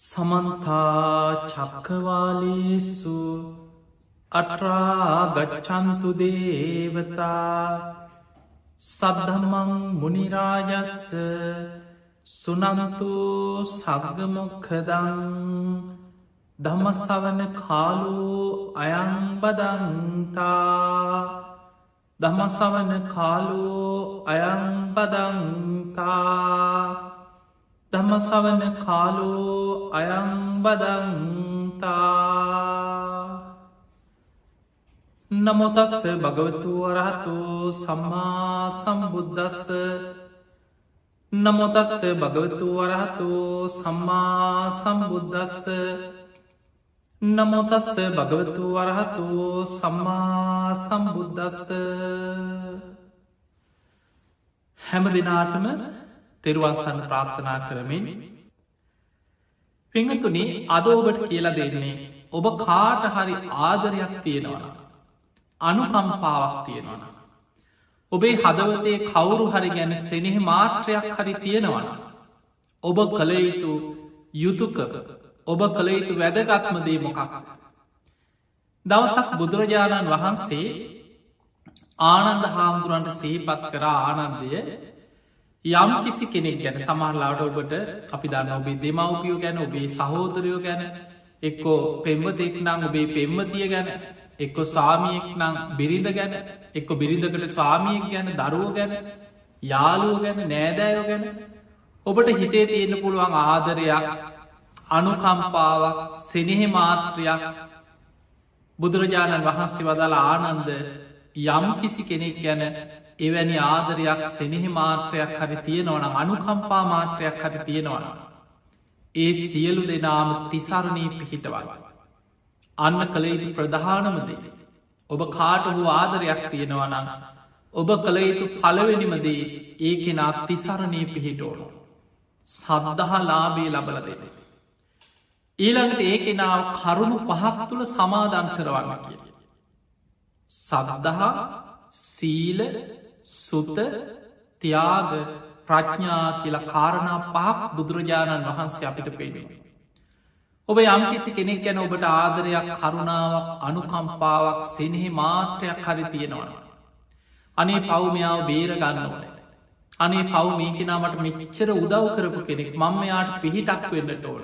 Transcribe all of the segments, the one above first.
සමන්තා චක්කවාලේසු අටරාගච්චන්තු දේවතා සද්ධමං මුනිරාජස්ස සුනන්තු සගගමොක්කදං දමසවන කාලු අයංබදන්තා දමසවන කාලු අයංබදන්තා දමසවන කාලෝ අයංබදන්තා නමුතස්ස භගවතු වරහතු සම්මා සම්බුද්ධස්ස නමුතස්ස භගවතු වරහතු සම්මා සම්බුද්ධස්ස නමුතස්ස භගවතු වරහතු සම්මා සම්බුද්ධස්ස හැම දෙනාටම තෙරුවන්සන් ප්‍රාර්ථනා කරමින් පිංහතුනේ අදෝබට කියලා දෙන්නේ ඔබ කාට හරි ආදරයක් තියෙනවන අනුකම්පාවක් තියෙනවන ඔබේ හදවතේ කවුරු හරි ගැන සෙනෙහ මාත්‍රයක් හරි තියෙනවන ඔබ කළ යුතු යුතුකක ඔබ කළ යුතු වැදගත්මදේ මොකක් දවසක් බුදුරජාණන් වහන්සේ ආනන්ද හාමුදුරන්ට සේපත් කර ආනන්දය යම් කිසි කෙනෙක් ගැන සමහරලාට ඔබට අපි දන්න ඔබේ දෙමවපියෝ ගැන ඔබේ සහෝදරයෝ ගැන එක්කෝ පෙම්වතෙක් නං ඔබේ පෙම්මතිය ගැන එක්කො ස්වාමියෙක් නං බිරිඳ ගැන එක්කො බිරිඳකට ස්වාමියෙක් ගැන දරුව ගැන යාලුව ගැන නෑදෑයෝ ගැන ඔබට හිතේ තියෙන පුළුවන් ආදරයක් අනුකම්පාවක් සෙනෙහෙ මාත්‍රයක්. බුදුරජාණන් වහන්සේ වදාළ ආනන්ද යම් කිසි කෙනෙක් ගැන එවැනි ආදරයක් සෙනෙහි මාත්‍රයක් හරි තියෙනවන අනුකම්පා මාත්‍රයක් හරි තියෙනවන. ඒ සියලු දෙනාම තිසරණී පිහිටවල්. අන්න කළ යුතු ප්‍රධානමදේ. ඔබ කාට වූ ආදරයක් තියෙනවනන්න. ඔබ කළ යුතු පලවෙනිමදේ ඒ කෙනා තිසරණී පිහිටෝනු. සද්දහා ලාබේ ලබල දෙන. ඊළඟට ඒ කෙනාව කරුණු පහක් තුළ සමාධන් කරවන්න කිය. සදදහා සීල සුත තියාග ප්‍රඥා කියලා කාරණා පහක් බුදුරජාණන් වහන්සේ අපිට පේනවා. ඔබ යම්කිසි කෙනෙක් ගැන ඔබට ආදරයක් කරුණාවක් අනුකම්පාවක් සෙනෙහි මාත්‍රයක් හරි තියෙනවා. අනේ පව්මයාව බේර ගන්නවන. අනේ පව් මේ කෙනාමට මෙච්චර උදව් කරපු කෙනෙක් මංමයාට පිහිටක් වෙන්නට ඕන.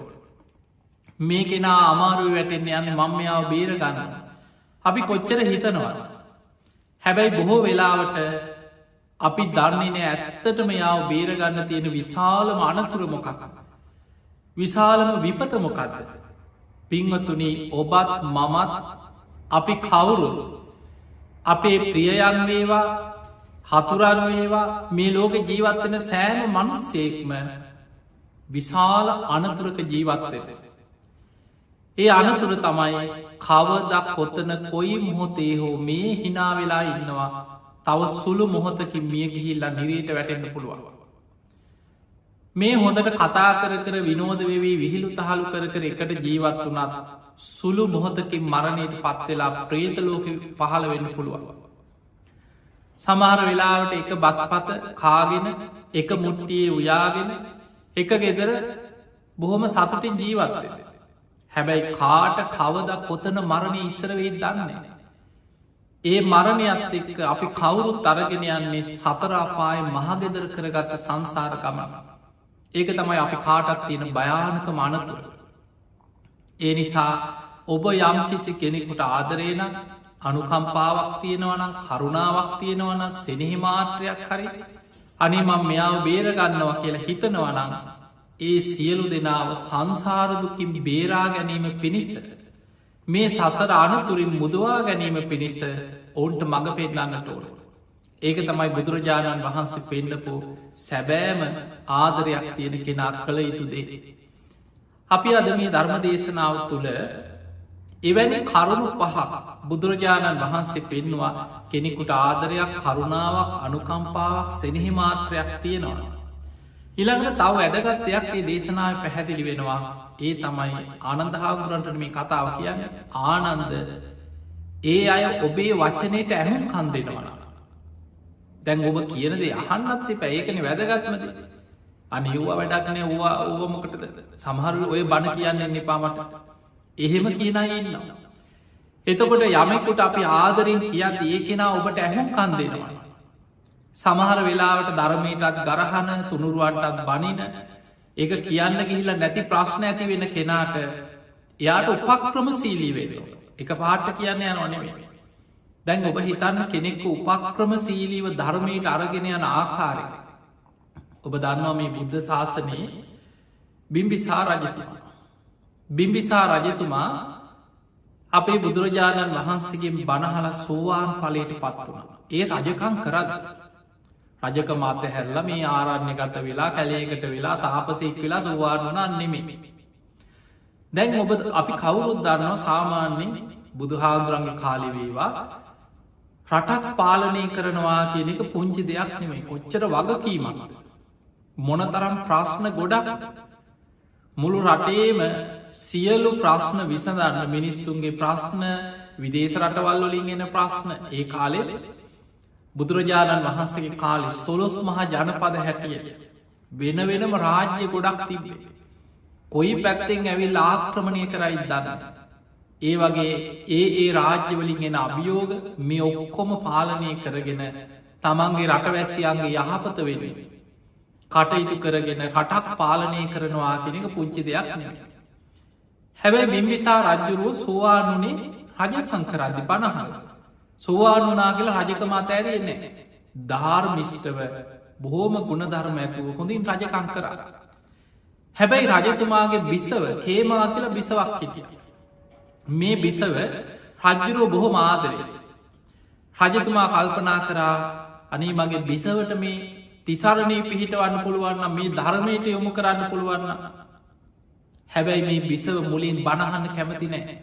මේ කෙනා අමාරුව වැටෙන්න්න යන්න මංමයාව බේර ගන්න. අපි කොච්චර හිතනවා. හැබැයි බොහෝ වෙලාවට අපි දන්නේ නෑ ඇත්තටම යාව බේරගන්න තියෙන විශාලම අනතුර මොකක්. විශාලම විපත මොකක්ද. පිංවතුනී ඔබත් මමත් අපි කවුරු අපේ ප්‍රියයන් වේවා හතුරන් වේවා මේ ලෝක ජීවත්වෙන සෑම මනුස්සේක්ම විශාල අනතුරක ජීවත්වෙත. ඒ අනතුර තමයි කවදක් කොත්තන කොයි මොහොතේ හෝ මේ හිනාවෙලා ඉන්නවා තව සුළු මොහොතකින් මිය ගිහිල්ලා නිරේට වැටෙන්න්න පුළුවන්. මේ හොඳට කතා කර කර විනෝද වෙවී විහිළු තහළු කර කර එකට ජීවත් වනත් සුළු මොහොතකින් මරණයට පත්වෙලා ප්‍රේතලෝක පහළ වෙන්න පුළුවන්. සමහර වෙලාවට එක බත්පත කාගෙන එක මුට්ටියේ උයාගෙන එක ගෙදර බොහොම සතුටින් ජීවත්වය. හැබැයි කාට කවද කොතන මරණය ඉස්සර වෙයි දන්නේ. ඒ මරණයත් එක්ක අපි කවුරුත් අරගෙන යන්නේ සතරාපාය මහගෙදර කරගත්ත සංසාරකම. ඒක තමයි අපි කාටත් තියෙන භයානක මනතුර. ඒ නිසා ඔබ යම් කිසි කෙනෙකුට ආදරේන අනුකම්පාවක් තියෙනවනම් කරුණාවක් තියෙනවන සෙනෙහි මාත්‍රයක් හරි අනිමම් මෙයාව බේරගන්නවා කියලා හිතනවනන්න ඒ සියලු දෙනාව සංසාරදුකින් බේරා ගැනීම පිණිස මේ සසර අනතුරින් මුදවා ගැනීම පිණිස ඔවුන්ට මඟ පෙන්නන්නට ඕන. ඒක තමයි බුදුරජාණන් වහන්සේ පෙන්ඩපු සැබෑම ආදරයක් තියෙන කෙනා කළ යුතුදේ. අපි අද මේ ධර්ම දේශනාව තුළ එවැනි කරුණු පහ බුදුරජාණන් වහන්සේ පෙන්නවා කෙනෙකුට ආදරයක් කරුණාවක් අනුකම්පාවක් සෙනෙහි මාත්‍රයක් තියෙනවා. ඉළඟට තව ඇදගත් දෙයක් ඒ දේශනාව පැහැදිලි වෙනවා ඒ තමයි ආනන්ද හාමුදුරන්ට මේ කතාව කියන්න ආනන්ද ඒ අය ඔබේ වචනයට ඇහුම් කන් දෙෙනවන දැන් ඔබ කියනදේ අහන්නත්ති පැඒකන වැදගත්මද අනිව්ව වැඩක්නය වවා ඕවමකටද සමහරු ඔය බණ කියන්න නිපාමට එහෙම කියන ඉන්නවා. එතකොට යමෙකුට අපි ආදරින් කියන්න ඒ කෙනා ඔබට ඇහුම් කන් දෙනවා. සමහර වෙලාවට ධර්මයටත් ගරහන තුනුරුවන්ටත් බනින ඒක කියන්න ගිහිල්ල නැති ප්‍රශ්න ඇති වෙන කෙනාට එයාට උපක්‍රම සීලී වෙනවා. එක පාට්ට කියන්න යන නොනෙවේ. දැන් ඔබ හිතන්න කෙනෙක්කු උපක්‍රම සීලීව ධර්මයට අරගෙන යන ආකාරය. ඔබ දන්නවා මේ බුද්ධ ශාසනයේ බිම්බිසා රජතුමා. බිම්බිසා රජතුමා අපේ බුදුරජාණන් වහන්සේගේ බණහල සෝවාන් පලට පත් වුණ. ඒ රජකං කරද. රජක මාත හැල්ල මේ ආරණ්‍ය ගත වෙලා කැලේකට වෙලා තාපසෙක් වෙලා සෝවාන් වනා නෙමෙ. දැන් ඔබ අපි කවුරුත් දන්නවා සාමාන්‍යෙන් බුදුහාදුරන්ගේ කාලිවේවා රටක් පාලනය කරනවා කියන එක පුංචි දෙයක් නෙමේ කොච්චර වගකීමක්ද. මොනතරම් ප්‍රශ්න ගොඩක් මුළු රටේම සියලු ප්‍රශ්න විසඳන්න මිනිස්සුන්ගේ ප්‍රශ්න විදේශ රටවල් වලින් එන ප්‍රශ්න ඒ කාලෙ බුදුරජාණන් වහන්සගේ කාලෙ සොලොස් මහා ජනපද හැටියට වෙන වෙනම රාජ්‍ය ගොඩක් තිබේ. කොයි පැත්තෙන් ඇවිල් ආක්‍රමණය කරයි දන්න. ඒ වගේ ඒ ඒ රාජ්‍යවලින් එෙන අභියෝග මේ ඔක්කොම පාලනය කරගෙන තමන්ගේ රටවැස්සියන්ගේ යහපත වෙනුවෙන්. කටයුතු කරගෙන රටක් පාලනය කරනවා කෙනෙක පුංචි දෙයක් නෙ. හැබැයි බිම්බිසා රජ්ජුරුව සෝවානුනේ රජකං කරදි පණහල. සෝවානුනා කියලා රජකමා තැරෙන්නේ. ධාර්මිෂ්ටව බොහෝම ගුණධර්ම ඇතුව හොඳින් රජකං කරා. හැබැයි රජතුමාගේ බිස්සව කේමා කියලා බිසවක් හිටිය. මේ බිසව රජ්ජුරුව බොහෝ මාදරය. රජතුමා කල්පනා කරා අනේ මගේ බිසවට මේ තිසරණී පිහිටවන්න පුළුවන්න මේ ධර්මයට යොමු කරන්න පුළුවන්න. හැබැයි මේ බිසව මුලින් බණහන්න කැමති නෑ.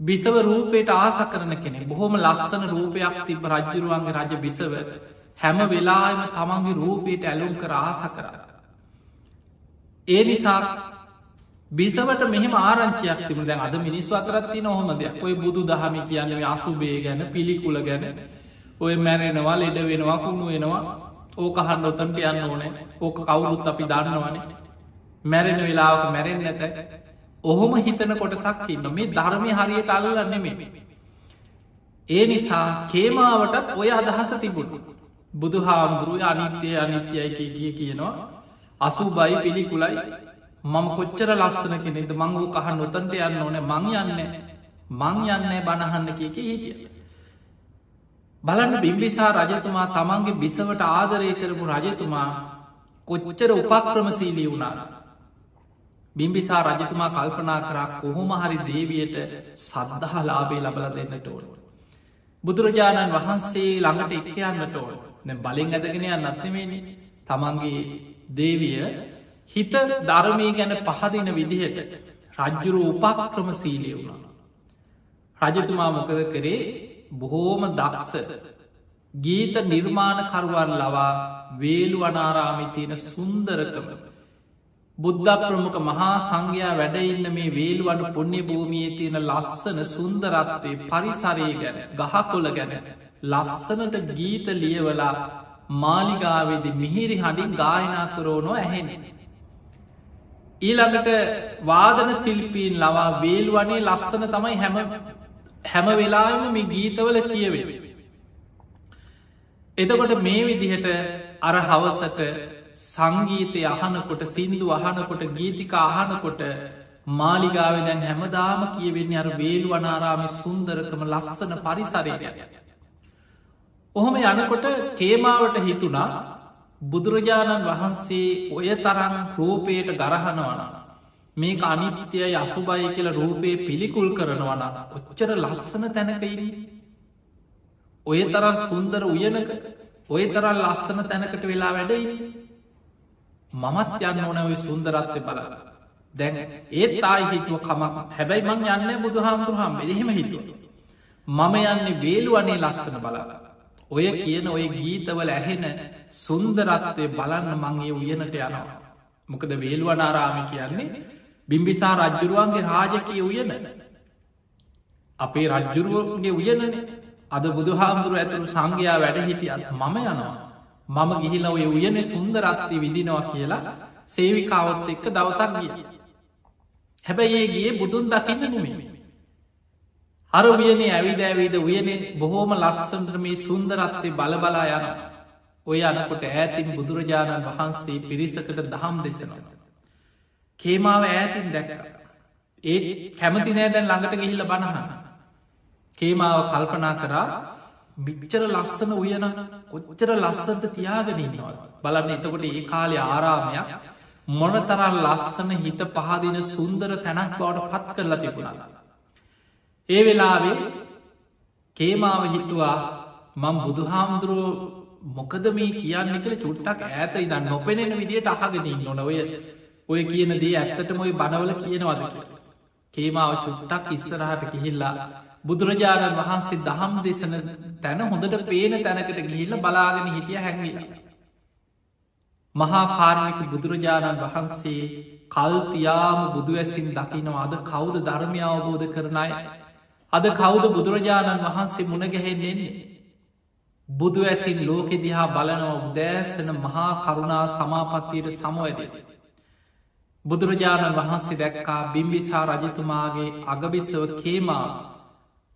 බිසව රූපයට ආස කරන කෙනෙ බොහොම ලස්සන රූපයක් තිබ රජ්ජුරුවන්ගේ රජ බිසව හැම වෙලාම තමන්ගේ රූපයට ඇලුම් කර ආස කරන්න. ඒ නිසා බිසවට මෙහම ආරංචියක් තිබ දැන් අද මිනිස් අතරත්ති නොහොම දෙයක්. ඔය බුදු දහම කියන්නේ අසුබේ ගැන පිළිකුල ගැන. ඔය මැරෙනවා ලෙඩ වෙනවා කුණු වෙනවා. ඕක හන්ඩ ඔතන්ට යන්න ඕනේ. ඕක කවුරුත් අපි දන්නවනේ. මැරෙන වෙලාවක මැරෙන් නැත. ඔහොම හිතන කොටසක් ඉන්න මේ ධර්මය හරියට අල්ලන්නෙමේ ඒ නිසා කේමාවටත් ඔය අදහස තිබුණු. බුදු හාමුදුරුව අනිත්‍යය අනිත්‍යයි කිය කියනවා. අසුබයි පිළිකුලයි මම කොච්චර ලස්සන කෙනෙද මංගු කහන් නොතන්ට යන්න ඕන මං යන්න මං යන්න බණහන්න කිය හිටිය. බලන්න බිම්බිසා රජතුමා තමන්ගේ බිසවට ආදරය කරපු රජතුමා කොච්චර උපක්‍රමසීලී වුණාර. බිම්බිසා රජතුමා කල්පනා කරක් කොහොම හරි දේවයට සද්ධහා ලාබේ ලබල දෙන්නට ඕන. බුදුරජාණන් වහන්සේ ළඟට එක්කයන්නට ඕන බලෙන් ඇදගෙනය නත්නෙමේනි තමන්ගේ දේවිය හිත ධර්මය ගැන පහදින විදිහට රජ්ජුරු උපක්‍රම සීලිය වුණා. රජතුමා මොකද කරේ බොහෝම දක්ස ගීත නිර්මාණකරුවන් ලවා වේලු අනාරාමිතියන සුන්දරකම බුද්ධ ප්‍රමුඛ මහා සංඝයා වැඩඉන්න මේ වේල්වඩ පුුණ්‍ය භූමියයේ තියෙන ලස්සන සුන්දරත්වය පරිසරය ගැන ගහකොල ගැන ලස්සනට ගීත ලියවලා මාලිගාවේද මිහිරි හඬින් ගායනා කරෝනො ඇහෙන. ඊළඟට වාදන සිල්පීන් ලවා වේල් වනේ ලස්සන තමයි හැම හැම වෙලාම මේ ගීතවල කියවේ. එතකොට මේ විදිහට අර හවසට සංගීතය අහනකොට සිින්දු අහනකොට ගීතික අහනකොට මාලිගාව දැන් හැමදාම කියවෙන්නේ අර වේලු වනාරාමි සුන්දරකම ලස්සන පරිසරය. ඔහොම යනකොට කේමාවට හිතුනා බුදුරජාණන් වහන්සේ ඔය තරන් රූපයට ගරහනවන මේක අනිත්‍යය අසුබයි කියල රූපය පිළිකුල් කරනවන ඔච්චර ලස්සන තැනකයිරී ඔය තරන් සුන්දර උයනක ඔය තරල් ලස්සන තැනකට වෙලා වැඩයි මමත් යන්න ඕන ඔයි සුන්දරත්වය බල දැන් ඒත් තායි හිතුව කමක් හැබැයි මං යන්න බුදු හාමුදුරහම් එහෙම හිතුව. මම යන්නේ වේලුවනේ ලස්සන බලලා ඔය කියන ඔය ගීතවල ඇහෙන සුන්දරත්වය බලන්න මංගේ උයනට යනවා. මොකද වේල්ුවනාරාමි කියන්නේ බිම්බිසා රජ්ජුරුවන්ගේ රාජකය උයන. අපේ රජ්ජුරුවන්ගේ උයනන අද බුදුහාමුදුරුව ඇතුළු සංඝයා වැඩ හිටියත් මම යනවා. මම ගිහිල ඔය උයන සුන්දරත්වය විදිනවා කියලා සේවිකාවත් එක්ක දවසක් ගිය. හැබැයි ඒ ගිය බුදුන් දකින්න නෙමේ. අර වියනේ ඇවිද ඇවිද උයනේ බොහෝම ලස්සන්ත්‍ර මේ සුන්දරත්වය බලබලා යන. ඔය අනකොට ඈතින් බුදුරජාණන් වහන්සේ පිරිසකට දහම් දෙසනවා. කේමාව ඈතින් දැක්ක. ඒ කැමති නෑ දැන් ළඟට ගිහිල්ල බණහන්න. කේමාව කල්පනා කරා බිච්චර ලස්සන උයන කොච්චර ලස්සන්ට තියාගෙනන්නවා. බලන්න එතකොට ඒ කාලය ආරාමයක් මොනතරල් ලස්සන හිත පහදින සුන්දර තැනක් බවට පත් කරලා තිබුණලා. ඒ වෙලාවේ කේමාව හිතුවා මං බුදුහාමුදුරුව මොකද මේ කියන්න කළ චුට්ටක් ඇත ඉදන්න නොපෙනෙන විදියට අහගෙනින් නොන ඔය ඔය කියන දේ ඇත්තටම ඔය බනවල කියනවද කිය. කේමාව චුට්ටක් ඉස්සරහට කිහිල්ලා බුදුරජාණන් වහන්සේ දහම් දෙසන තැන හොඳට පේන තැනකට ගිහිල්ල බලාගෙන හිටිය හැඟිලා. මහා කාරණක බුදුරජාණන් වහන්සේ කල්තියාම බුදුවැසින් දකිනවා අද කෞුද ධර්මය අවබෝධ කරනයි අද කෞුද බුදුරජාණන් වහන්සේ මුණගැහෙන්නේන්නේ බුදු ඇසින් ලෝකෙ දිහා බලනව දෑසන මහා කරුණා සමාපත්තියට සමුවැද. බුදුරජාණන් වහන්සේ දැක්කා බිම්බිසා රජතුමාගේ අගබිස්සව කේමා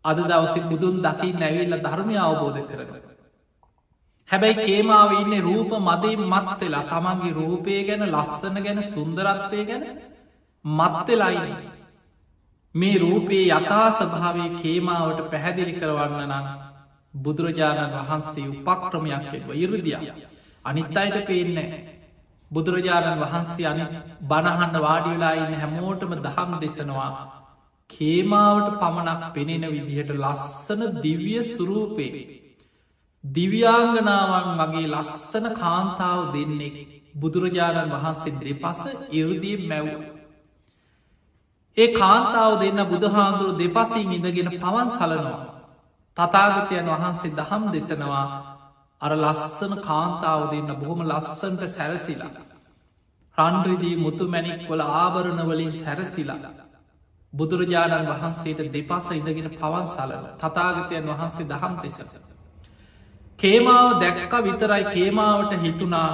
අද දවසි බුදුන් දකි නැවිල්ල ධර්මය අවබෝධ කරන. හැබැයි කේමාව ඉන්නේ රූප මදේ මත් වෙලා තමන්ගේ රූපය ගැන ලස්සන ගැන සුන්දරත්වය ගැන මත්තෙලයි. මේ රූපයේ යථා සභාවේ කේමාවට පැහැදිලි කරවන්න නම් බුදුරජාණන් වහන්සේ උපක්‍රමයක් එක්ව ඉරදිය. අනිත් අයට පේන්නේ බුදුරජාණන් වහන්සේ අනි බණහන්න වාඩිවෙලා ඉන්න හැමෝටම දහම් දෙසනවා. කේමාවට පමණක් පෙනෙන විදිහට ලස්සන දිවිය සුරූපේ දිව්‍යාංගනාවන් වගේ ලස්සන කාන්තාව දෙන්නේ බුදුරජාණන් වහන්සේ දෙපස ඉරදී මැව්. ඒ කාන්තාව දෙන්න බුදුහාන්දුරු දෙපසින් ඉඳගෙන පවන් සලනවා. තතාගතයන් වහන්සේ දහම් දෙසනවා අර ලස්සන කාන්තාව දෙන්න බොහොම ලස්සන්ට සැරසිලා. රන්රිදී මුතු මැනික් වල ආභරණවලින් සැරසිලා. බුදුරජාණන් වහන්සේට දෙපස ඉඳගෙන පවන් සලන තතාගතයන් වහන්සේ දහම් දෙසස. කේමාව දැක්ක විතරයි කේමාවට හිතුනා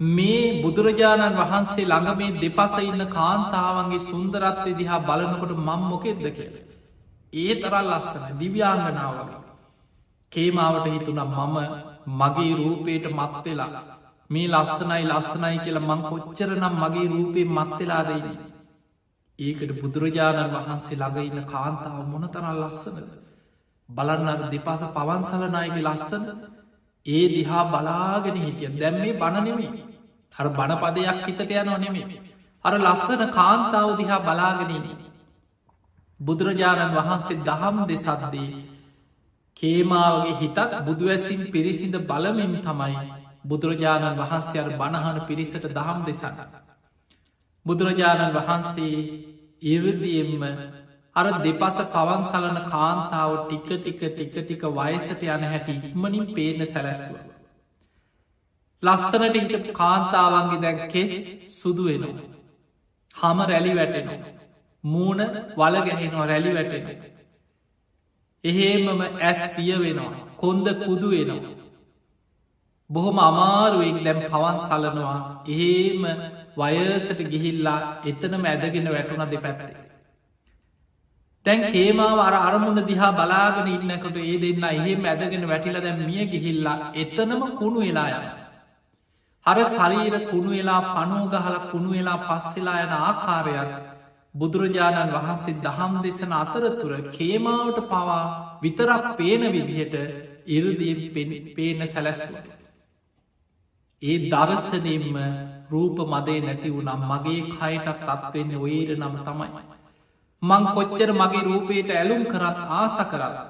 මේ බුදුරජාණන් වහන්සේ ළඟ මේ දෙපස ඉන්න කාන්තාවන්ගේ සුන්දරත්වය දිහා බලනකොට මං මොකෙද්ද කියල. ඒ තරල් ලස්සන දිව්‍යාංගනාවගේ. කේමාවට හිතුනම් මම මගේ රූපයට මත්වෙලා මේ ලස්සනයි ලස්සනයි කියලා මං කොච්චර නම් මගේ රූපය මත්වෙලාදයින. ඒකට බුදුරජාණන් වහන්සේ ළඟඉන්න කාන්තාව මොනතරල් ලස්සනද. බලන්නට දෙපස පවන්සලනායගේ ලස්සන ඒ දිහා බලාගෙන හිටිය දැම් මේ බණනෙමේ හර බණපදයක් හිතට යනව නෙමේ අර ලස්සන කාන්තාව දිහා බලාගෙනන බුදුරජාණන් වහන්සේ දහම් දෙසද්දී කේමාවගේ හිතත් බුදුවැසින් පිරිසිඳ බලමින් තමයි බුදුරජාණන් වහන්සේ අර බණහන පිරිසට දහම් දෙසන්න. බුදුරජාණන් වහන්සේ ඉරදියෙන්ම අර දෙපස පවන් සලන කාන්තාව ටික ටික ටික ටික වයසට යන හැටි ඉක්මනින් පේන සැලැස්ව. ලස්සනට හිට කාන්තාවන්ගේ දැක් කෙස් සුදු වෙනවා. හම රැලි වැටෙනවා. මූුණ වල ගැහෙනවා රැලි වැටෙන. එහෙමම ඇස් පිය වෙනවා කොන්ද කුදු වෙනවා. බොහොම අමාරුවෙක් දැම් පවන් සලනවා එහෙම වයසට ගිහිල්ලා එතනම ඇදගෙන වැටුණ දෙ පැත්තේ. තැන් කේමාව අර අරමුණ දිහා බලාගෙන ඉන්නකොට ඒ දෙන්න එහෙම ඇදගෙන වැටිල දැම් මිය ගිහිල්ලා එතනම කුණු වෙලා යන. හර ශරීර කුණු වෙලා පනුවගහල කුණු වෙලා පස්සෙලා යන ආකාරයක් බුදුරජාණන් වහන්සේ දහම් දෙසන අතරතුර කේමාවට පවා විතරක් පේන විදිහට ඉරදී පේන සැලැස්ව. ඒ දර්ශනයෙන්ම රූප මදේ නැති වුනම් මගේ කයටත් අත්වෙන්න ඔේර නම තමයි. මං කොච්චර මගේ රූපයට ඇලුම් කරත් ආස කරලා.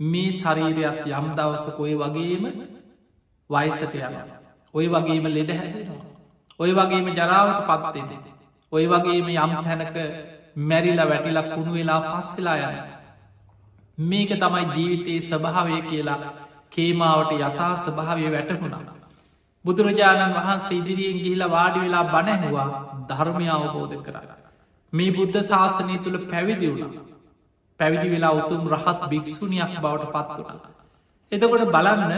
මේ ශරීරයක් යම් දවසක ඔය වගේම වයිසට යන. ඔය වගේම ලෙඩ හැදෙනවා. ඔය වගේම ජරාවට පත්වෙදෙ. ඔය වගේම යම් තැනක මැරිලා වැටිලක් කුණු වෙලා පස් වෙලා යන. මේක තමයි ජීවිතයේ ස්වභාවය කියලා කේමාවට යථා ස්වභාවය වැටහුණා. බුදුරජාණන් වහන්සේ ඉදිරියෙන් ගිහිලා වාඩි වෙලා බණැහවා ධර්මය අවබෝධ කරන්න. මේ බුද්ධ ශාසනය තුළ පැවිදි වුණ. පැවිදි වෙලා උතුම් රහත් භික්‍ෂුණයක් බවට පත් වුණ. එතකොට බලන්න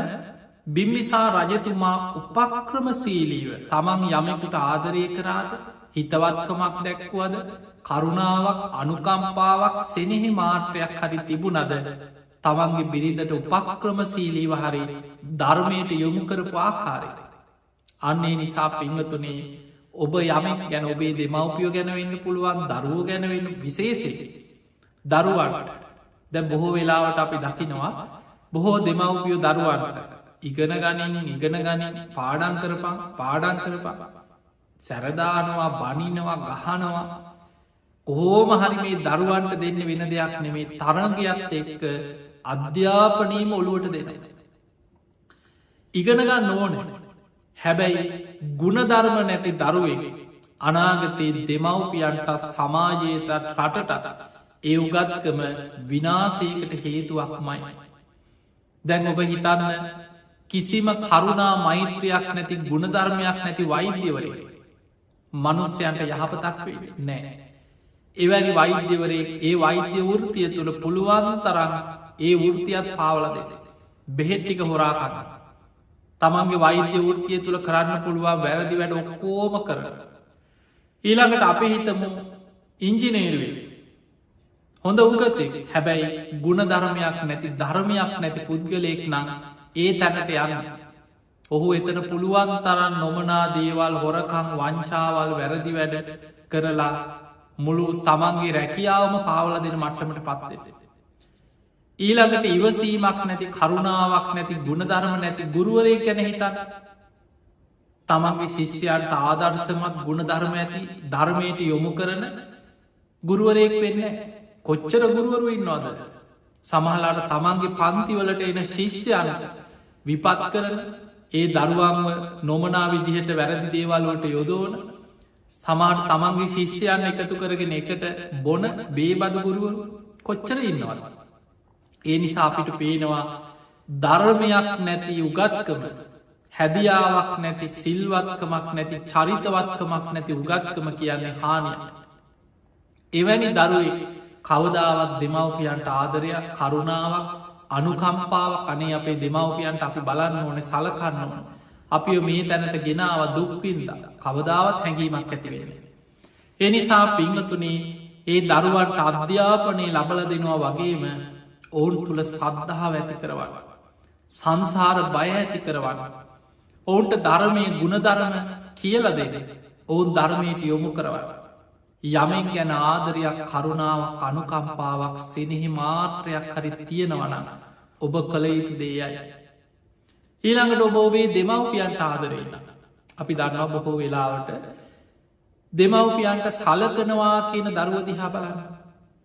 බිම්බිසා රජතුමා උපක්‍රම සීලීව තමන් යමකුට ආදරය කරාද හිතවත්කමක් දැක්වුවද කරුණාවක් අනුකම්පාවක් සෙනෙහි මාත්‍රයක් හරි තිබුණද තමන්ගේ බිරිඳට උපක්‍රම සීලීව හරි ධර්මයට යොමු කරපු ආකාරය. අන්නේ නිසා පිංහතුනේ ඔබ යමක් ගැන ඔබේ දෙමවපියෝ ගැනවෙන්න පුළුවන් දරුව ගැනවෙන්න විශේසේ. දරුවන්ට දැ බොහෝ වෙලාවට අපි දකිනවා බොහෝ දෙමවපියෝ දරුවන්ට ඉගෙන ගනින් ඉගෙන ගනින් පාඩන් කරපා පාඩන් කරපා සැරදානවා බනිනවා ගහනවා කොහෝම හරි මේ දරුවන්ට දෙන්න වෙන දෙයක් නෙමේ තරගයක්ත් එක්ක අධ්‍යාපනීම ඔළුවට දෙන. ඉගෙනගන්න ඕන හැබැයි ගුණධර්ම නැති දරුවේ අනාගතයේ දෙමව්පියන්ට සමාජයතත් රටට ඒ උගත්කම විනාසයකට හේතුවක් මයි. දැන් ඔබ හිතන්න කිසිම කරුණා මෛත්‍රයක් නැති ගුණධර්මයක් නැති වෛද්‍යවරේ මනුස්්‍යයන්ට යහපතක් වේ නෑ. එවැනි වෛද්‍යවරේ ඒ වෛද්‍ය වෘතිය තුළ පුළුවන් තරම් ඒ වෘතියත් පාවල දෙ. බෙහෙට්ටික හොරාකන්න. තමන්ගේ වෛද්‍ය වෘතිය තුළ කරන්න පුළුවන් වැරදි වැඩ ඔක්කෝම කර. ඊළඟට අප හිතමු ඉංජිනේරුවේ. හොඳ උගතෙක් හැබැයි ගුණ ධර්මයක් නැති ධර්මයක් නැති පුද්ගලයෙක් නං ඒ තැනට යන්න. ඔහු එතන පුළුවන් තරන් නොමනා දේවල් හොරකං වංචාවල් වැරදි වැඩ කරලා මුළු තමන්ගේ රැකියාවම පාවල දෙන මට්ටමට පත්වෙත. ඊළඟට ඉවසීමක් නැති කරුණාවක් නැති ගුණධර්ම නැති ගුරුවරේ ගැන හිතන්න තමන්ගේ ශිෂ්‍යයන්ට ආදර්ශමත් ගුණධර්ම ඇති ධර්මයට යොමු කරන ගුරුවරයෙක් වෙන්න කොච්චර ගුරුවරු ඉන්නවාද සමහලාට තමන්ගේ පන්තිවලට එන ශිෂ්‍යයන්ට විපත් කරන ඒ දරුවන්ව නොමනා විදිහට වැරදි දේවල්ලට යොදෝන සමාට තමන්ගේ ශිෂ්‍යයන් එකතු කරගෙන එකට බොන බේබදගුරුව කොච්චර ඉන්නවද. ඒ නිසා අපිට පේනවා ධර්මයක් නැති උගත්කම හැදියාවක් නැති සිල්වත්කමක් නැති චරිතවත්කමක් නැති උගත්කම කියන්නේ හානිය. එවැනි දරුවේ කවදාවත් දෙමවපියන්ට ආදරයක් කරුණාවක් අනුකම්පාව කනේ අපේ දෙමවපියන්ට අපි බලන්න ඕන සලකන්න ඕන. අපි මේ තැනට ගෙනාව දුක්වින්ද කවදාවත් හැඟීමක් ඇතිවෙන. එනිසා පිංහතුනේ ඒ දරුවන්ට අධ්‍යාපනය ලබල දෙනවා වගේම ඔවුන් තුළ සද්ධහාව ඇති කරවන්න. සංසාර බය ඇති කරවන්න. ඔවුන්ට ධර්මය ගුණධරම කියල දෙන ඔවුන් ධර්මයට යොමු කරවන්න. යමෙන් ගැන ආදරයක් කරුණාව අනුකම්පාවක් සෙනෙහි මාත්‍රයක් හරි තියෙනවනම් ඔබ කළ යුතු දේයයි. ඊළඟට ඔබ ඔබේ දෙමව්පියන්ට ආදරෙන්න. අපි දන්නවා බොහෝ වෙලාවට දෙමව්පියන්ට සලකනවා කියන දරුව දිහා බලන්න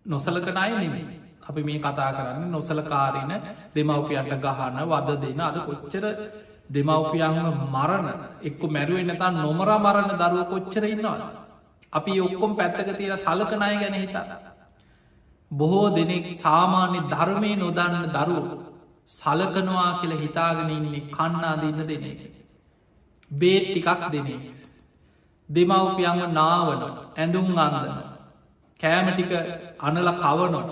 නොසලකන අය නෙමේ. අපි මේ කතා කරන්න නොසලකාරන දෙමව්පියන්ට ගහන වද දෙන අද කොච්චර දෙමව්පියන්ම මරණ එක්ක මැරුවෙන්න්නතා නොමර මරණ දරුව කොච්චර ඉන්නවා. අපි ඔක්කොම් පැත්තක තියෙන සලකනය ගැන හිතා. බොහෝ දෙනෙක් සාමාන්‍ය ධර්මය නොදන්න දරුව සලකනවා කියල හිතාගෙන ඉන්නේ කන්නා දෙන්න දෙන එක. බේත් ටිකක් දෙන එක. දෙමව්පියන්ව නාවන ඇඳුම් අන්දන කෑමටික අනල කවනොන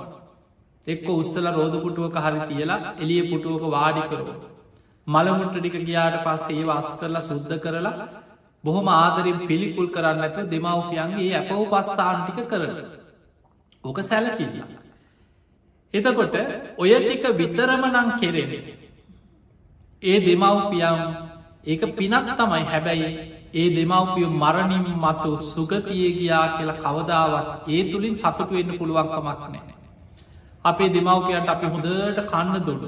එක්ක උස්සල රෝධපුටුවක හරි තියලා එලිය පුටුවක වාඩිකරුව. මළමුට්ට ටික ගියාට පස්සේ ඒ වස් කරලා සුද්ධ කරලා බොහොම ආදරින් පිළිකුල් කරන්න ඇත දෙමව්පියන්ගේ ඇපව් පස්ථාන්ටික කරන. ඕක සැලකිල්ල. එතකොට ඔය ටික විතරම නං කෙරෙන. ඒ දෙමව්පියම් ඒක පිනක් තමයි හැබැයි ඒ දෙමව්පිය මරණින් මතු සුගතිය ගියා කියලා කවදාවත් ඒ තුළින් සතුට වෙන්න පුළුවන්කමක් නෑ. අපේ දෙමව්පියන්ට අපි හොඳට කන්න දුන්න.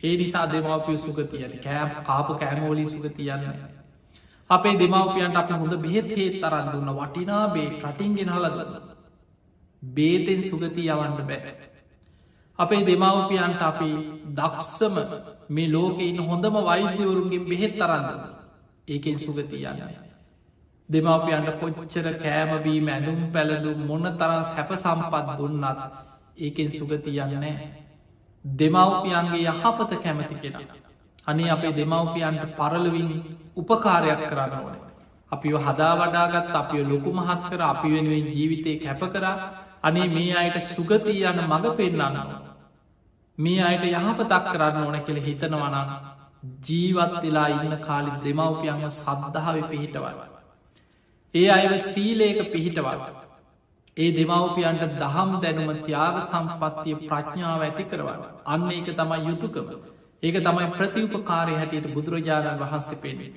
ඒ නිසා දෙමව්පිය සුගතිය ඇති කෑම් කාපු කෑමෝලි සුගතියන්නේ. අපේ දෙමවපියන්ට අප හොඳ බෙහෙත් හේත් තරන් දුන්න වටිනා බේ රටින්ගෙන හලද බේතෙන් සුගති යවන්න බෑ. අපේ දෙමවපියන්ට අපි දක්සම මේ ලෝක ඉන්න හොඳම වෛද්‍යවරුන්ගේ බෙහෙත් තරන්න ඒකෙන් සුගති යන්න. දෙමවපියන්ට කොච්චර කෑමබී මැඳුම් පැළඳු මොන්න තරන් සැප සම්පත් දුන්නත් ඒකෙන් සුගති යන්නෑ. දෙමවපියන්ගේ යහපත කැමති කෙන. අනේ අපේ දෙමවපියන්ට පරලවින් උපකාරයක් කරන්න ඕන. අපිව හදා වඩාගත් අපිය ලොකු මහත් කර අපි වෙනුවෙන් ජීවිතය කැප කරා අනේ මේ අයට සුගතිය යන මඟ පෙන්න්නනවා. මේ අයට යහපතක් කරන්න ඕන කෙළ හිතනවනන් ජීවත් වෙලා ඉන්න කාලි දෙමවපියන්ව සද්ධාව පිහිටවල්. ඒ අයව සීලේක පිහිටවල්. ඒ දෙමවපියන්ට දහම් දැනුම ත්‍යාග සම්පත්තිය ප්‍රඥාව ඇති කරවන්න. අන්න ඒක තමයි යුතුකම. ඒක තමයි ප්‍රතිඋපකාරය හැටියට බුදුරජාණන් වහන්සේ පෙනෙන.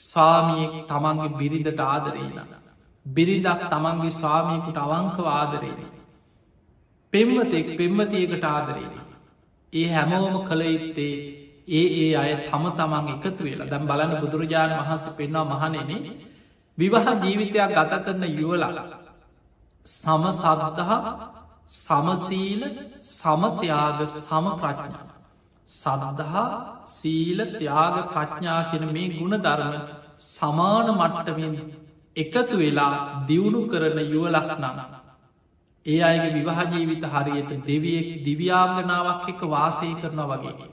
ස්වාමියෙක් තමන්ගේ බිරිඳට ආදරේන. බිරිඳක් තමන්ගේ ස්වාමියකුට අවංකව ආදරේන. පෙම්වතෙක් පෙම්වතියකට ආදරේන. ඒ හැමෝම කළ යුත්තේ ඒ ඒ අය තම තමන් එකතු වෙලා දැම් බලන්න බුදුරජාණන් වහන්ස පෙන්වා මහනෙන විවාහ ජීවිතයක් ගත කරන යුවලලා සම සදදහා සමසීල සමත්‍යයාග සම ප්‍රඥා සදදහා සීල ත්‍යාග ප්‍රඥා කෙන මේ ගුණ ධර්ම සමාන මට්ටමෙන් එකතු වෙලා දියුණු කරන යුවලක් නම ඒ අයගේ විවාහජීවිත හරියට දෙවියෙක් දිව්‍යාංගනාවක් එක වාසය කරන වගේ.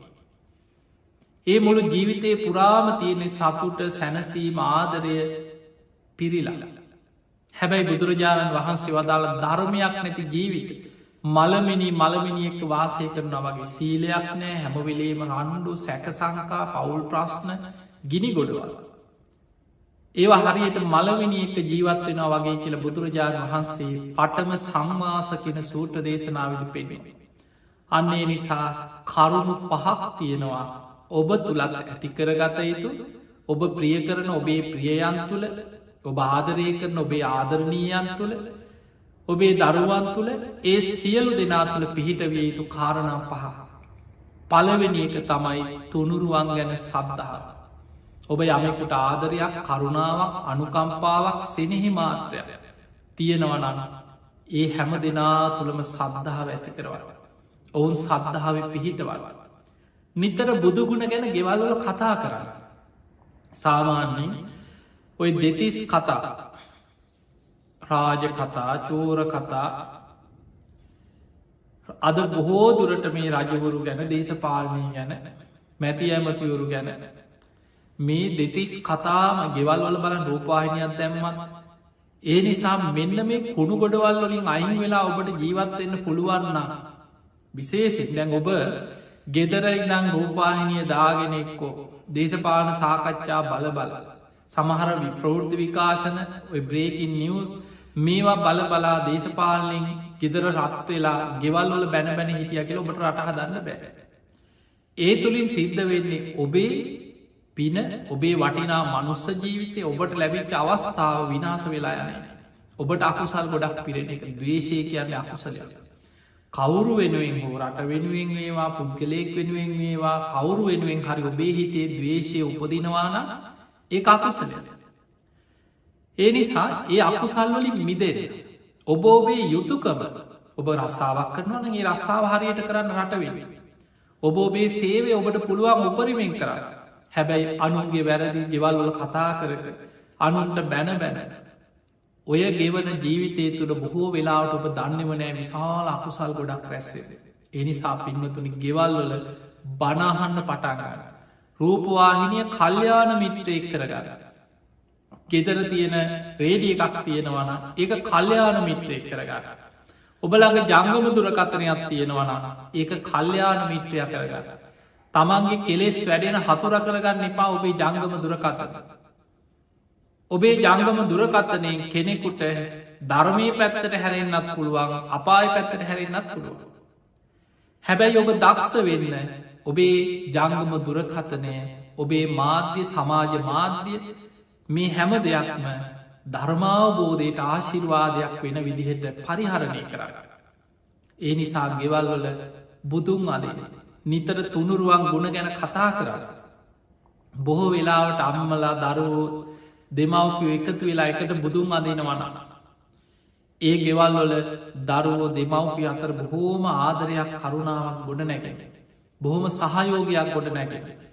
ඒ මුළු ජීවිතයේ පුරාම තියෙනෙ සතුට සැනසීම ආදරය පිරිලල. හැබැයි බුදුරජාණන් වහන්සේ වදාළ ධර්මයක් නැති ජීවිත. මළමිනි මළමිනිියෙක් වාසය කරන වගේ සීලයක් නෑ හැමවෙලේම රණ්ඩු සැකසංකා පවුල් ප්‍රශ්න ගිනි ගොඩුවල්. ඒවා හරියට මළවිනි එක ජීවත් වෙනවා වගේ කියල බුදුරජාණන් වහන්සේ පටම සංවාස කියන සූට්‍ර දේශනාවිද පෙනෙන. අන්නේ නිසා කරුණු පහක් තියෙනවා ඔබ තුළත් ඇති කරගත යුතු ඔබ ප්‍රිය කරන ඔබේ ප්‍රියයන් තුළ ඔබ ආදරය කරන ඔබේ ආදරණීයන් තුළ ඔබේ දරුවන් තුළ ඒ සියලු දෙනා තුළ පිහිටවිය යුතු කාරණා පහ. පලවෙනි එක තමයි තුනුරුවන් ගැන සද්ධාව. ඔබ යමෙකුට ආදරයක් කරුණාවක් අනුකම්පාවක් සෙනෙහි මාත්‍රයක් තියෙනවනන ඒ හැම දෙනා තුළම සද්ධාව ඇති කරවල. ඔවුන් සද්ධාව පිහිටවල. නිතර බුදුගුණ ගැන ගෙවල්වල කතා කරන්න. සාමාන්‍යෙන් ඔය දෙතිස් කතා රාජ කතා චෝර කතා අද බොහෝ දුරට මේ රජවරු ගැන දේශපාලනය ගැන මැති ඇමතිවරු ගැන මේ දෙතිස් කතාම ගෙවල් වල බලන් රූපාහිනියක් දැම්මත් ඒ නිසා මෙන්න මේ කුණු ගොඩවල් වලින් අයින් වෙලා ඔබට ජීවත්වෙන්න පුළුවන්න විශේෂෙස් දැන් ඔබ ගෙදර ඉදං රූපාහිනිය දාගෙනෙක්කෝ දේශපාන සාකච්ඡා බල බල. සමහර විප්‍රෘෘති විකාශන බ්‍රේකින් නිියස් මේවා බල බලා දේශපාලනින් ගෙදර රත් වෙලා ගෙවල් වල බැන බැන හිටිය කියල ඔබට රටහ දන්න බෑ. ඒ තුළින් සිද්ධ වෙන්නේ ඔබේ පින ඔබේ වටිනා මනුස්ස ජීවිතය ඔබට ලැබිච්ච අවස්ථාව විනාස වෙලා යන ඔබට අකුසල් ගොඩක් පිරෙන එක දවේශය කියන්න අකුසලය කවුරු වෙනුවෙන් හෝ රට වෙනුවෙන් වේවා පුද්ගලයෙක් වෙනුවෙන් වේවා කවුරු වෙනුවෙන් හරි ඔබේ හිතේ දවේශය උපදිනවාන ඒ අකුසල ඒ නිසා ඒ අකුසල්වලින් මිදෙන ඔබ ඔබේ යුතුකම ඔබ රස්සාාවක් කරනවනගේ රස්සාාව හරියට කරන්න රටවෙන ඔබ ඔබේ සේවය ඔබට පුළුවන් උපරිමෙන් කරන්න. හැබැයි අනුන්ගේ වැරදි ගෙවල්වල කතා කරක අනුන්ට බැන බැන. ඔය ගෙවන ජීවිතය තුළ බොහෝ වෙලාවට ඔබ දන්නවනෑ විශාල අකුසල් ගොඩක් රැස්සේ එනිසා පින්වතුනි ගෙවල්වල බනාහන්න පටාගන්න රූපවාහිනිය කල්්‍යාන මිත්‍රයෙක් කරගන්න. ගෙදර තියෙන රේඩිය එකක් තියෙනවන ඒක කල්්‍යාන මිත්‍රයෙක් කරගන්න ඔබලගේ ජංගම දුරකතනයක් තියෙනවන ඒක කල්්‍යාන මිත්‍රය කරගන්න තමන්ගේ කෙලෙස් වැඩෙන හතුර කරගන්න එපා ඔබේ ජංගම දුරකතත. ඔබේ ජංගම දුරකත්තනයෙන් කෙනෙකුට ධර්මී පැත්තට හැරෙන්න්නත් පුළුවන් අපාය පැත්තට හැරෙන්න්නත් පුළුව. හැබැයි ඔබ දක්ෂ වෙන්න ඔබේ ජංගම දුරකතනය ඔබේ මාධ්‍ය සමාජ මාධ්‍ය මේ හැම දෙයක්ම ධර්මාවබෝධයට ආශිර්වාදයක් වෙන විදිහට පරිහරණය කරන්න. ඒ නිසා ගෙවල්වල බුදුන් අදන. නිතර තුනුරුවන් ගුණ ගැන කතා කරන්න. බොහෝ වෙලාවට අම්මලා දරුවෝ දෙමවපිය එකතු වෙලා එකට බුදුන් අදනවන. ඒ ගෙවල්වල දරුවෝ දෙමවපිය අතර බොහෝම ආදරයක් කරුණාවක් ගොඩ නැගෙන. බොහොම සහයෝගයක් ගොඩ නැගෙන.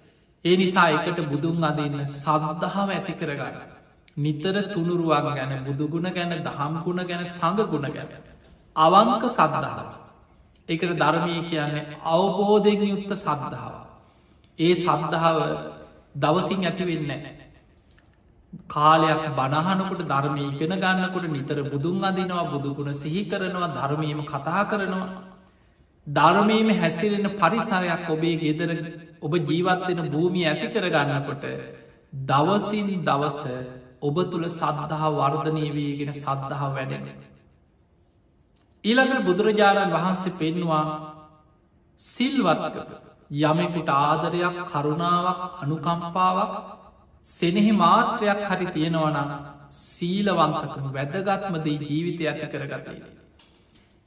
ඒ නිසා එකට බුදුන් අදන්න සබද්ධාව ඇති කරගන්න. නිතර තුනුරුවන් ගැන බුදුගුණ ගැන දහම්ගුණ ගැන සඟගුණ ගැන. අවංක සද්ධාව. එකට ධර්මය කියන්නේ අවබෝධයෙන් යුත්ත සද්ධාව. ඒ සද්ධාව දවසින් ඇති වෙන්න. කාලයක් බණහනකොට ධර්මය ඉගෙන ගන්නකොට නිතර බුදුන් අදිනවා බුදුගුණ සිහි කරනවා ධර්මයම කතා කරනවා. ධර්මයම හැසිරෙන පරිසරයක් ඔබේ ගෙදර ඔබ ජීවත්වෙන භූමිය ඇති කරගන්නකොට දවසින් දවස ඔබ තුළ සද්ධහා වර්ධනය වීගෙන සද්ධහා වැඩෙන. ඊළඟට බුදුරජාණන් වහන්සේ පෙන්වා සිල්වත්ක යමෙකුට ආදරයක් කරුණාවක් අනුකම්පාවක් සෙනෙහි මාත්‍රයක් හරි තියෙනවනම් සීලවන්තකම වැදගත්මදී ජීවිතය ඇති කරගතයි.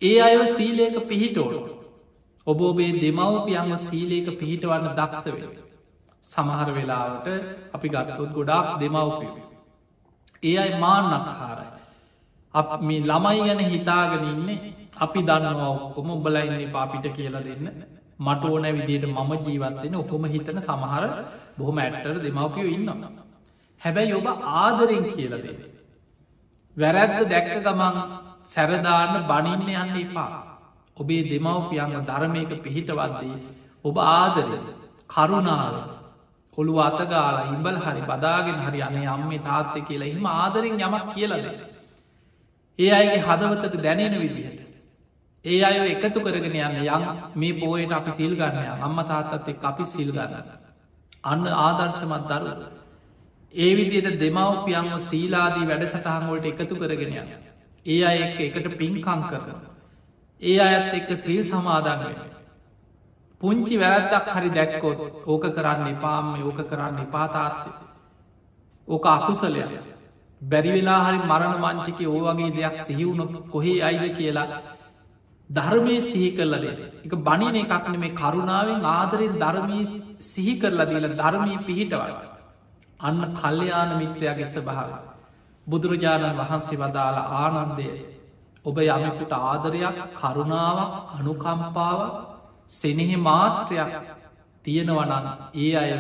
ඒ අය සීලේක පිහිටෝලෝ ඔබ ඔබේ දෙමවපියන්ව සීලේක පිහිටවන්න දක්ෂවෙන. සමහර වෙලාවට අපි ගත්තොත් ගොඩාක් දෙමවපිය. ඒ අයි මාන්නක් කාරයි. අප මේ ළමයි ගැන හිතාගෙන ඉන්නේ අපි දන්නවා ඔක්කොම උඹලයින්නේ පාපිට කියලා දෙන්න මට ඕන විදියට මම ජීවත්වෙන ඔහොම හිතන සමහර බොහොම ඇට්ටර දෙමවපියෝ ඉන්නවා. හැබැයි ඔබ ආදරෙන් කියලද. වැරැද්ද දැක්ක ගමන් සැරදාන්න බනින්න යන්න එපා. ඔබේ දෙමවපියන්ග ධර්මයක පිහිටවද්දී. ඔබ ආදර කරුණාව ඔළු අතගාලා ඉම්බල් හරි බදාගෙන හරි අනේ අම්මේ තාත්ත කියලා එහිම ආදරෙන් යමක් කියලද. ඒ අයගේ හදවතට දැනෙන විදිහට. ඒ අය එකතු කරගෙන යන්න යම් මේ පෝයට අපි සිල් ගන්නය අම්ම තාත්තත් එක් අපි සිල් ගන්න. අන්න ආදර්ශමත් දරු. ඒ විදියට දෙමවපියන්ව සීලාදී වැඩසටහන්වලට එකතු කරගෙන යන්න. ඒ අය එක් එකට පින්කං කරන. ඒ අයත් එක්ක සිල් සමාධන් වෙන. පුංචි වැරැද්දක් හරි දැක්කොත් ඕක කරන්න එපාම ඕක කරන්න එපාතාත්තේ. ඕක අකුසලය බැරිවෙලා හරි මරණ මංචික ඕ වගේ දෙයක් සිහිවුණොත් කොහේ අයිද කියලා ධර්මය සිහි කරලද එක බනින එකක්න මේ කරුණාවෙන් ආදරෙන් ධර්මී සිහි කරලා දීල ධර්මී පිහිටවයි. අන්න කල්්‍යයාන මිත්‍රයාගේ ස්භාව. බුදුරජාණන් වහන්සේ වදාළ ආනන්දය ඔබ යමකුට ආදරයක් කරුණාවක් අනුකම්පාව සෙනෙහෙ මාත්‍රයක් තියෙනවනන් ඒ අය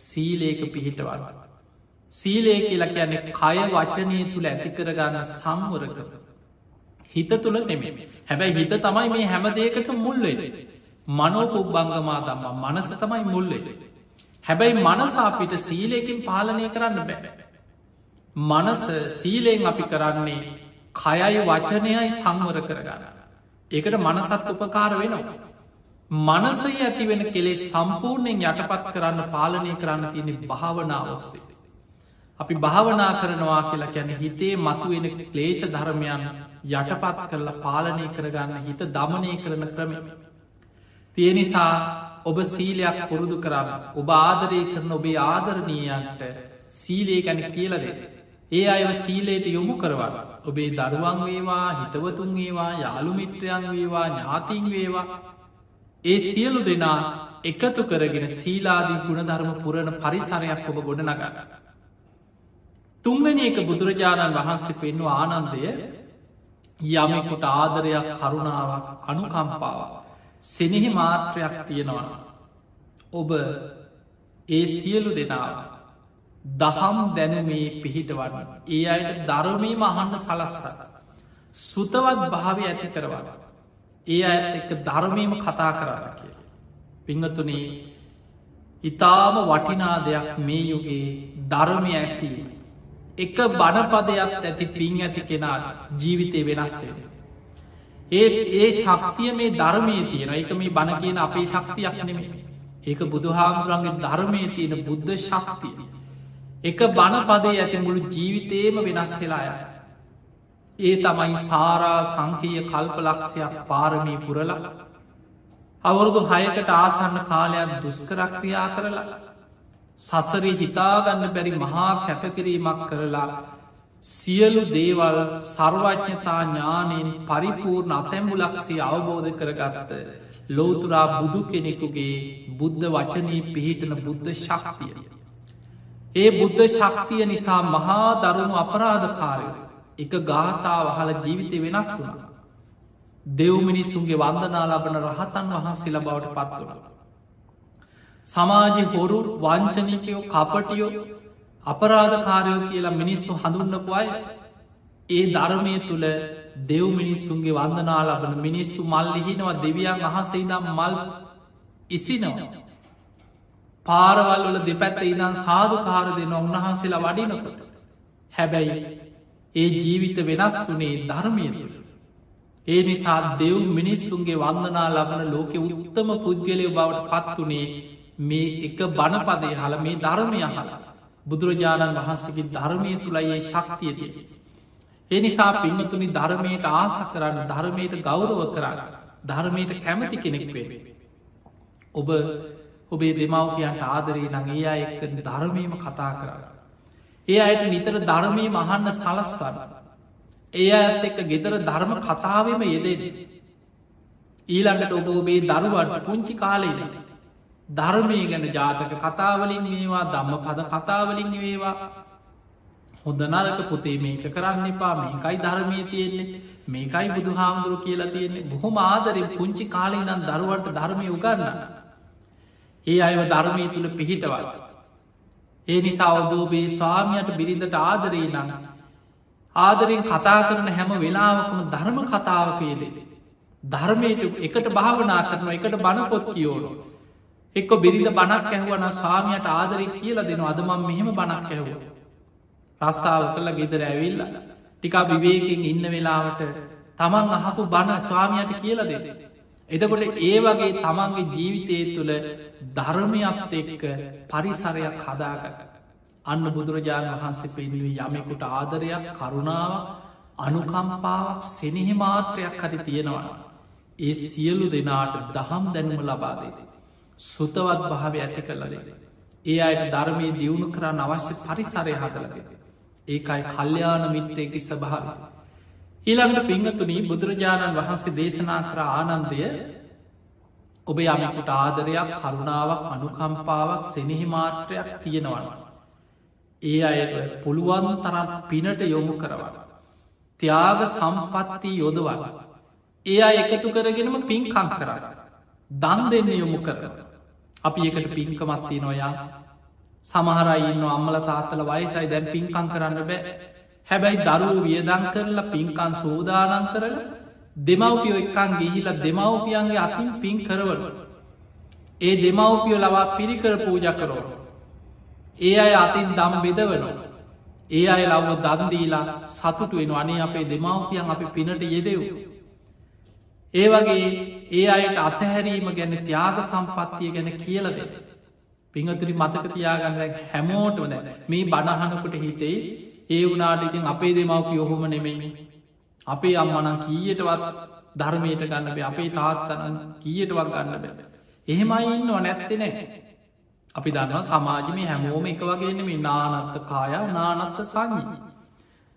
සීලේක පිහිටවන්න. සීලේ කියලා කියන්නේ කය වචනය තුළ ඇතිකරගන්න සංවරක හිත තුළ නෙමේ හැබැයි හිත තමයි මේ හැමදේකට මුල්ලෙන මනෝපුබ්බංගමා දම්ම මනස තමයි මුල්ලෙ හැබැයි මනසාපිට සීලයකින් පාලනය කරන්න බැ. මනස සීලයෙන් අපි කරන්නේ කයයි වචනයයි සංවර කරගන්න ඒකට මනසත් උපකාර වෙනවා මනසයි ඇතිවෙන කෙලේ සම්පූර්ණයෙන් යටපත් කරන්න පාලනය කරන්න තියෙන භාවනාව ඔස්සේ අපි භාවනා කරනවා කියලා ගැන හිතේ මතුවෙන ක්ලේෂ ධර්මයන් යටපත් කරලා පාලනය කරගන්න හිත දමනය කරන ක්‍රම. තිය නිසා ඔබ සීලයක් පුරුදු කරන්න ඔබ ආදරය කරන ඔබේ ආදරණීයන්ට සීලේ ගැන කියලද. ඒ අය සීලයට යොමු කරවන්න ඔබේ දරුවන් වේවා හිතවතුන් වේවා යාළුමිත්‍රයන් වේවා ඥාතින් වේවා ඒ සියලු දෙනා එකතු කරගෙන සීලාදී ගුණධර්ම පුරණ පරිසරයක් ඔබ ගොඩ නගන්න. තුන්වැනි එක බුදුරජාණන් වහන්සේ පෙන්ව ආනන්දය යමෙකුට ආදරයක් කරුණාවක් අනුකම්පාවක් සෙනෙහි මාත්‍රයක් තියෙනවා ඔබ ඒ සියලු දෙනාව දහම් දැනමේ පිහිටවන්න. ඒ අයට ධර්මීම අහන්න සලස්සත සුතවත් භාවය ඇති කරවන්න. ඒ අඇත් එක ධර්මීම කතා කරන්න කිය පිංහතුනේ ඉතාම වටිනා දෙයක් මේ යුගේ ධර්මය ඇසීම. එක බණපදයක් ඇති පින් ඇති කෙනාට ජීවිතය වෙනස්සේ. ඒ ඒ ශක්තිය මේ ධර්මය තියෙන එක මේ බණ කියන අපේ ශක්තියක් නෙමේ ඒක බුදුහාමුදුරන්ගේ ධර්මය තියෙන බුද්ධ ශක්තිය. එක බණපදේ ඇති මුළු ජීවිතේම වෙනස් වෙලාය. ඒ තමයි සාරා සංකීය කල්පලක්ෂයක් පාරමී පුරලා අවුරුදු හයකට ආසන්න කාලයක් දුස්කරක්ක්‍රියා කරලා සසරි හිතාගන්න බැරි මහා කැපකිරීමක් කරලා සියලු දේවල් සර්වඥතා ඥානයෙන් පරිපූර්ණ අතැම්බුලක්සේ අවබෝධ කරගත්ත ලෝතුරා බුදු කෙනෙකුගේ බුද්ධ වචනී පිහිටන බුද්ධ ශක්තිය. ඒ බුද්ධ ශක්තිය නිසා මහා දරුණු අපරාධකාරය එක ගාථා වහල ජීවිතය වෙනස් වුණ. දෙව් මිනිස්සුන්ගේ වන්දනා ලබන රහතන් වහන්සේ ලබවට පත්වනවා. සමාජ හොරු වංචනිකයෝ කපටියෝ අපරාධකාරයෝ කියලා මිනිස්සු හඳුන්නපු අය ඒ ධර්මය තුළ දෙව් මිනිස්සුන්ගේ වන්දනා ලබන මිනිස්සු මල්ලිහිනවා දෙවියන් අහසයිදම් මල් ඉසිනවා. පාරවල්වල දෙපැත්ත ඉදන් සාධකාර දෙන උන්වහන්සේලා වඩිනකොට. හැබැයි ඒ ජීවිත වෙනස් වනේ ධර්මය තුළ. ඒ නිසා දෙව් මිනිස්සුන්ගේ වන්දනා ලබන ලෝකෙ උත්තම පුද්ගලය බවට පත්වනේ මේ එක බණපදය හල මේ ධර්මය හලා බුදුරජාණන් වහන්සේගේ ධර්මය තුළයි ශක්තියතිය. ඒ නිසා පින්නතුනි ධර්මයට ආස කරන්න ධර්මයට ගෞරව කරන්න ධර්මයට කැමති කෙනෙක් වේ. ඔබ ඔබේ දෙමවපියන්ට ආදරී නගේ අය එක්ක ධර්මීම කතා කරන්න. ඒ අයට නිතර ධර්මී මහන්න සලස්වන්න. ඒ ඇත් එක්ක ගෙදර ධර්ම කතාවම යෙදෙන. ඊළඟට ඔබ ඔබේ දරුවට පුංචි කාලේන. ධර්මය ගැන ජාතක කතාවලින් වේවා දම්ම පද කතාවලින් වේවා හොඳ නරක පුතේ මේක කරන්න එපා මේකයි ධර්මය තියෙන්නේ මේකයි බුදු හාමුදුරු කියලා තියෙන්නේ බොහොම ආදරෙන් පුංචි කාලේ නම් දරුවන්ට ධර්මය උගන්න. ඒ අයව ධර්මය තුළ පිහිටවල්. ඒ නිසා ඔබෝබේ ස්වාමියයට බිරිඳට ආදරේ නඟ. ආදරෙන් කතා කරන හැම වෙලාවකම ධර්ම කතාවකයේදේ. ධර්මයට එකට භාවනා කරන එකට බණපොත් කියෝනු. එක්ක බිරිඳ බණක් ඇහුවන ස්වාමියයට ආදරය කියලා දෙන අදමම් මෙහෙම බණක් ඇහුව. රස්සාාව කළ ගෙදර ඇවිල්ල ටිකා විවේකෙන් ඉන්න වෙලාවට තමන් අහපු බණ ස්වාමියයට කියලා දෙ. එතකොට ඒ වගේ තමන්ගේ ජීවිතය තුළ ධර්මයක්ත් එක්ක පරිසරයක් හදාගට. අන්න බුදුරජාණන් වහන්සේ පෙන්වී යමෙකුට ආදරයක් කරුණාව අනුකම්පාවක් සෙනෙහි මාත්‍රයක් හරි තියෙනවා. ඒ සියලු දෙනාට දහම් දැනුම ලබාදේද. සුතවත් භාව ඇති කරලද. ඒ අයට ධර්මය දියුණු කරන්න අවශ්‍ය පරිසරය හදලද. ඒකයි කල්්‍යයාන මිත්‍රයකි සභාව. ඊළඟට පිංහතුනී බුදුරජාණන් වහන්සේ දේශනා කර ආනන්දය ඔබ යමකුට ආදරයක් කරුණාවක් අනුකම්පාවක් සෙනෙහි මාත්‍රයක් තියෙනවන්න. ඒ අයට පුළුවන් තරම් පිනට යොමු කරවන්න. ත්‍යාග සම්පත්තිී යොදවන්න. ඒ අය එකතු කරගෙනම පින්කං කරන්න. දන් දෙන්න යොමු කරන්න. අපි එකට පින්කමත්ති නොයා සමහරයින්න අම්මල තාත්තල වයිසයි දැන් පින්කං කරන්න බෑ හැබැයි දරුව වියදං කරලා පින්කන් සෝදානන් කරල දෙමවපියෝ එක්කන් ගිහිල දෙමවපියන්ගේ අතින් පින් කරවල. ඒ දෙමවපියෝ ලවා පිරිකර පූජ කරෝ. ඒ අය අතින් දම් බෙදවනවා. ඒ අය ලව්ව දන්දීලා සතුටු වෙන අනේ අපේ දෙමවපියන් අපි පිනට යෙදෙව්. ඒ වගේ ඒ අයට අතහැරීම ගැන ත්‍යාග සම්පත්තිය ගැන කියලද. පිංහතුරි මතක තියාගන්න හැමෝටම දැ මේ බණහනකොට හිතෙයි ඒ වනාට ඉතින් අපේ දෙමවපි ඔහොම නෙමෙයි. අපේ අම්මනං කීයටවත් ධර්මයට ගන්න බේ අපේ තාත්තනන් කීයටවක් ගන්න බැ. එහෙමයි ඉන්නව නැත්ති නෑ. අපි දන්නවා සමාජම හැමෝම එක වගේනෙම නානත්ත කායා නානත්ත සංඥී.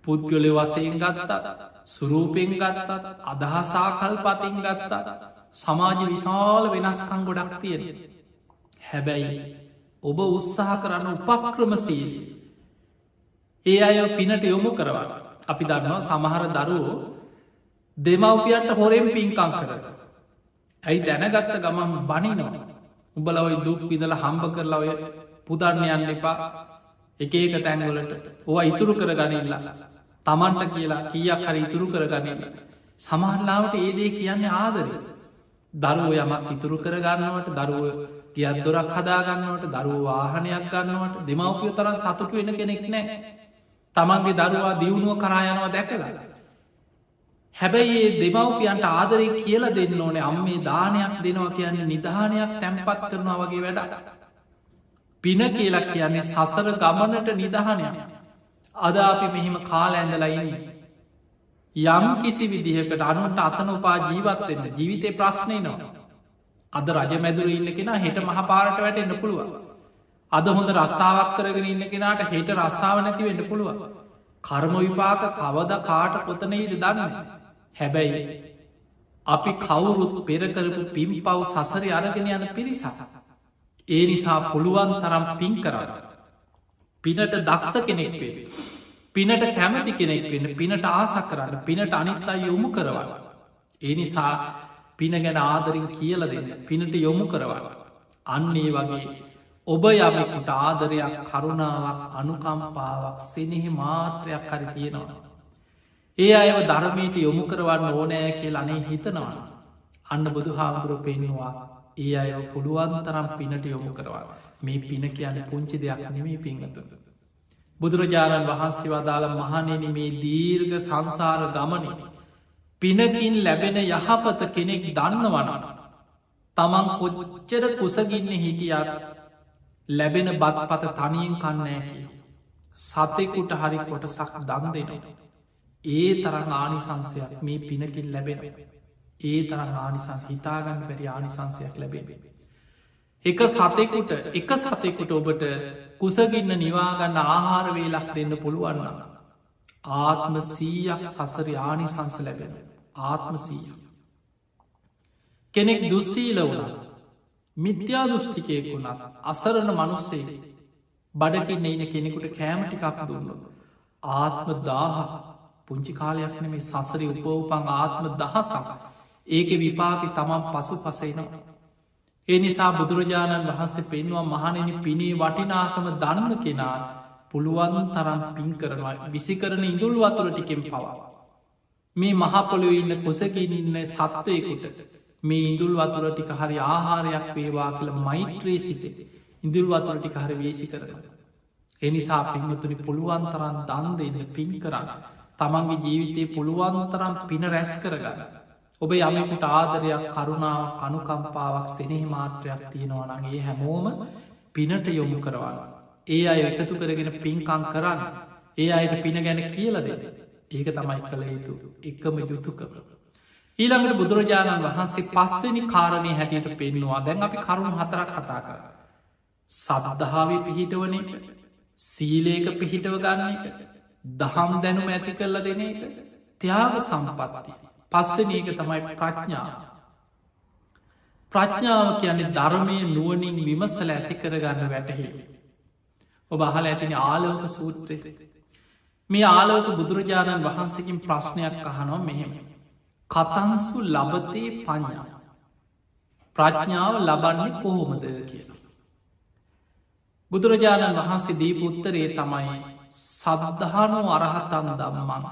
පුද්ගලය වසයෙන් ගත්තා සුරූපෙන් ගත්තත් අදහසා කල් පතින් ගත්තා සමාජ විශාල වෙනස්කං ගොඩක් තියෙන. හැබැයි ඔබ උත්සාහ කරන්න උපක්‍රමසීලී. ඒ අය පිනට යොමු කරවා අපි දන්නවා සමහර දරුවෝ දෙමවපියන්ට හොරෙන් පින්කං කර. ඇයි දැනගත්ත ගමන් බනිනවා. උඹලවයි දුක් විදල හම්බ කරලා ඔය පුදන්නයන්න එපා එක ඒක තැන්වලට ඕ ඉතුරු කර ගනිල්ලා තමන්ට කියලා කියක් හරි ඉතුරු කරගන්නන්න. සමහරලාවට ඒදේ කියන්නේ ආදර. දරුව යමක් ඉතුරු කරගන්නවට දරුව කියත් දොරක් හදාගන්නවට දරුව වාහනයක් ගන්නවට දෙමවපිය තරන් සතුට වෙන කෙනෙක් නෑ. තමන්ගේ දරුවා දියුණුව කරායනවා දැකලා. හැබැයි ඒ දෙමවපියන්ට ආදරය කියලා දෙන්න ඕනේ අම් මේ දානයක් දෙනවා කියන්නේ නිධානයක් තැන්පත් කරනවා වගේ වැඩ. පින කියලා කියන්නේ සසර ගමනට නිදහනයක්. අද අපි මෙහෙම කාල ඇඳලයින්න. යම් කිසි විදිහකට අනුන්ට අතන උපා ජීවත්වෙන්න ජීවිතය ප්‍රශ්නය නවා. අද රජ මැදුර ඉන්න කෙන හෙට මහපාරට වැටෙන්න්න පුළුව. අද හොඳ රස්සාාවක් කරගෙන ඉන්න කෙනාට හෙට රස්සාාව නැති වෙන්න පුළුව. කර්ම විපාක කවද කාට කොතනයිද දන්න. හැබැයි අපි කවුරුත් පෙරකරපු පිමි පව් සසරි අරගෙන යන පිරිසස. ඒ නිසා පුළුවන් තරම් පින් කරන්න. පිනට දක්ෂ කෙනෙක් වේ. පිනට කැමති කෙනෙක් වෙන්න පිනට ආස කරන්න පිනට අනිත් අයි යොමු කරවන්න. ඒ නිසා පින ගැන ආදරින් කියල දෙන්න පිනට යොමු කරවන්න. අන්නේ වගේ ඔබ යමකුට ආදරයක් කරුණාවක් අනුකම්පාවක් සෙනෙහි මාත්‍රයක් හරි තියෙනවා. ඒ අයව ධර්මයට යොමු කරවන්න ඕනෑ කියල අනේ හිතනවා. අන්න බුදු හාමුදුරුව පෙන්වා ඒ අය පුළුවන් තරම් පිනට යොමු කරවා. මේ පින කියන පුංචි දෙයක් නෙමේ පිංහතුද. බුදුරජාණන් වහන්සේ වදාළ මහනෙන මේ දීර්ග සංසාර ගමන. පිනකින් ලැබෙන යහපත කෙනෙක් දන්න වනන. තමන් කොච්චර කුසගින්න හිටියත් ලැබෙන බත් පත තනියෙන් කන්නෑ කිය. සතෙකුට හරි කොටසක් දන් දෙන. ඒ තරං ආනිසංසයක් මේ පිනකින් ලැබෙන. ඒ තරං ආනිසංස හිතාගන්න පැරි ආනිසංසයක් ලැබෙන. එක සතෙකුට එක සතෙකුට ඔබට කුසගින්න නිවාගන්න ආහාර වේලක් දෙන්න පුළුවන්න. ආත්ම සීයක් සසර ආනිසංස ලැබෙන ආත්ම සීය. කෙනෙක් දුස්සීල වුණ මිත්‍යා දෘෂ්ටිකයෙක් වුණත් අසරණ මනුස්සේ බඩකින්න එන කෙනෙකුට කෑමටිකක් දුන්න. ආත්ම දාහ පුංචි කාලයක් නෙමේ සසරි උපෝපං ආත්ම දහසක් ඒක විපාකි තමන් පසු පසයිනවා. ඒ නිසා බුදුරජාණන් වහන්සේ පෙන්වා මහනෙන පිනේ වටිනාකම දන්න කෙනා පුළුවන් තරම් පින් කරනවා විසි කරන ඉඳුල් වතුර ටිකෙන් පවා. මේ මහපොළොව ඉන්න කොසකින් ඉන්න සත්වයකුට මේ ඉඳුල් වතුර ටික හරි ආහාරයක් වේවා කියල මෛත්‍රී සිසේ ඉඳුල් වතුර ටික හරි වේසි කරන. එනිසා පින්වතුනි පුළුවන් තරන් දන් දෙන්න පින් කරන්න. තමන්ගේ ජීවිතයේ පුළුවන්තරම් පින රැස් කරගන්න. ඔබ යමකුට ආදරයක් කරුණාව කනුකම්පාවක් සෙනෙහි මාත්‍රයක් තියෙනවනගේ හැමෝම පිනට යොමු කරවන්න. ඒ අය එකතු කරගෙන පින්කං කරන්න ඒ අයට පින ගැන කියලද ඒක තමයි කළ යුතු එකම යුතුකම. ඊළඟට බුදුරජාණන් වහන්සේ පස්වනි කාරණය හැටියට පෙන්නවා දැන් අපි කරුණු හතරක් කතා කර. සබදහාව පිහිටවන එක සීලේක පිහිටව ගන්න එක දහම් දැනුම ඇති කරල දෙන එක ත්‍යාග සම්පත්තිය. පස්සන ඒක තමයි ප්‍රඥාව. ප්‍රඥාව කියන්නේ ධර්මය නුවනින් විමසල ඇති කරගන්න වැටහි. ඔබ අහල ඇතින ආලෝක සූත්‍රය. මේ ආලෝක බුදුරජාණන් වහන්සකින් ප්‍රශ්නයක් අහනවා මෙහෙම. කතන්සු ලබතේ පඥා. ප්‍රඥාව ලබන්නේ කොහොමද කියලා. බුදුරජාණන් වහන්සේ දීපුත්තරේ තමයි සදධානු අරහතන් දම්මම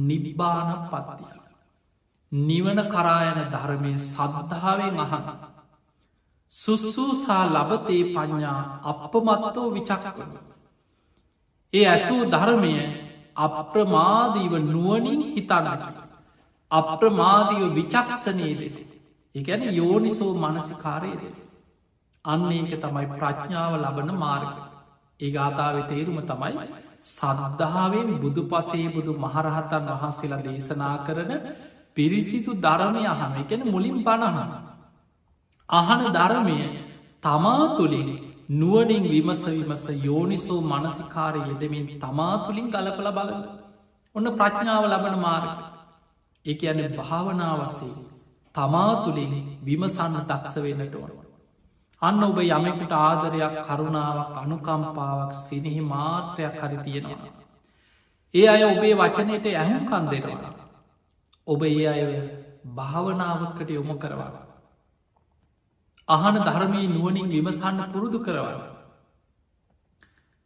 නිබ්බාන පත්තිය. නිවන කරායන ධර්මය සද්ධාවෙන් අහන. සුස්සූසා ලබතේ පඥ්ඥා අපපමත්තෝ විචක්කන. ඒ ඇසූ ධර්මය අප්‍රමාදීව නුවනින් හිතන්නට. අප්‍රමාදීව විචක්ෂනයේද. එකැන යෝනිසෝ මනසිකාරයේද. අන්න ඒක තමයි ප්‍රඥාව ලබන මාර්ග. ඒ ගාථාව තේරුම තමයි සද්ධාවෙන් බුදු පසේ බුදු මහරහතන් වහන්සේලා දේශනා කරන පිරිසිදු ධරමය අහන එකන මුලින් පණහන. අහන ධරමය තමා තුළින් නුවනින් විමස විමස යෝනිසෝ මනසිකාර යෙදමින් තමා තුළින් ගලපල බලන. ඔන්න ප්‍රඥාව ලබන මාර්ග. එක ඇන භාවනාවසේ තමා තුළින් විමසන්න දක්ෂ වෙනට ඕන. අන්න ඔබ යමෙකුට ආදරයක් කරුණාවක් අනුකම්පාවක් සිනෙහි මාත්‍රයක් හරි තියෙනවා. ඒ අය ඔබේ වචනයට ඇහුම් කන් දෙෙනවා. ඔබ ඒ අය භාවනාවකට යොමු කරවා. අහන ධර්මී නුවනින් විමසන්න පුරුදු කරවන්න.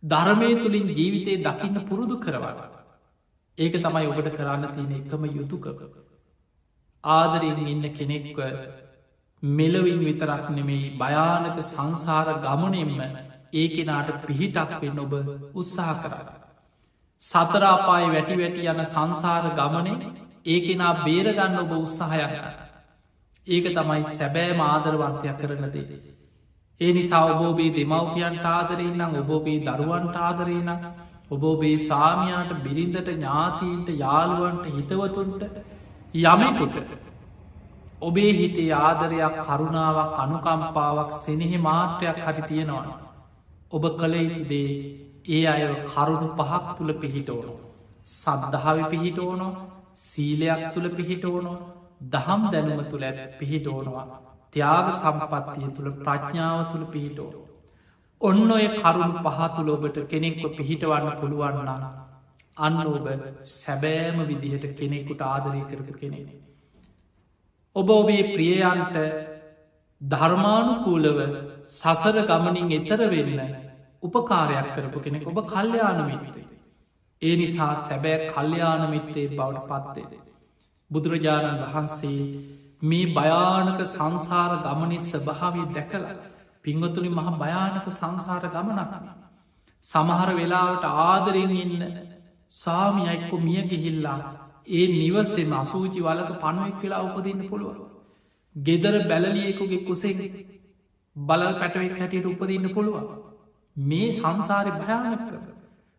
ධර්මය තුළින් ජීවිතය දකින්න පුරුදු කරවන්න. ඒක තමයි ඔබට කරන්න තියෙන එකම යුතුකක. ආදරයෙන් ඉන්න කෙනෙක්ව මෙලවින් විතරක් නෙමෙයි භයානක සංසාර ගමනෙන්ම ඒ කෙනාට පිහිටක් වෙන්න ඔබ උත්සාහ කරන්න. සතරාපායි වැටි වැටි යන සංසාර ගමනේ ඒ කෙනා බේරගන්න ඔබ උත්සාහයක් ඒක තමයි සැබෑ මාදරවර්තයක් කරනදේ. ඒ නිසා ඔබෝබේ දෙමවපියන්ට ආදරෙන්නම් ඔබෝබේ දරුවන්ට ආදරේනම් ඔබෝබේ ස්වාමයාට බිරිඳට ඥාතීන්ට යාළුවන්ට හිතවතුන්ට යමකුට ඔබේ හිතේ ආදරයක් කරුණාවක් අනුකම්පාවක් සෙනෙහි මාත්‍රයක් හරි තියෙනවා. ඔබ කළ යුතුදේ ඒ අය කරුණු පහක් තුළ පිහිටෝනු. සද්ධාව පිහිටෝනො සීලයක් තුළ පිහිටෝනො දහම් දැනුම තුළ ඇ පිහිටෝනවා ත්‍යාග සම්පත්තිය තුළ ප්‍රඥාව තුළ පිහිටෝ. ඔන්න ඔය කරුණු පහතුළ ඔබට කෙනෙක්ව පිහිටවන්න පුළුවන්න අන්න ඔබ සැබෑම විදිහට කෙනෙකුට ආදරය කරපු කෙනෙන. ඔබ ඔබේ ප්‍රියයන්ට ධර්මානුකූලව සසර ගමනින් එතර වෙන්න උපකාරයක් කරපු කෙනෙක් ඔබ කල්්‍යයානමිටේ. ඒ නිසා සැබෑ කල්්‍යයාන මිත්තේ බවට පත්තේද. බුදුරජාණන් වහන්සේ මේ භයානක සංසාර ගමනි ස්භාවී දැකල පිංගතුළි මහ භයානක සංසාර ගමනක්. සමහර වෙලාවට ආදරෙන් ඉන්න ස්වාමියයික්කො මිය ගිහිල්ලා ඒ නිවසේ අසූචි වලක පණුවෙක් වෙලා උපදින්න පුළුවන්. ගෙදර බැලලියෙකුගේ කුසේ බලල් පැටවෙක් හැටියට උපදන්න පුළුවන් මේ සංසාරය භයානක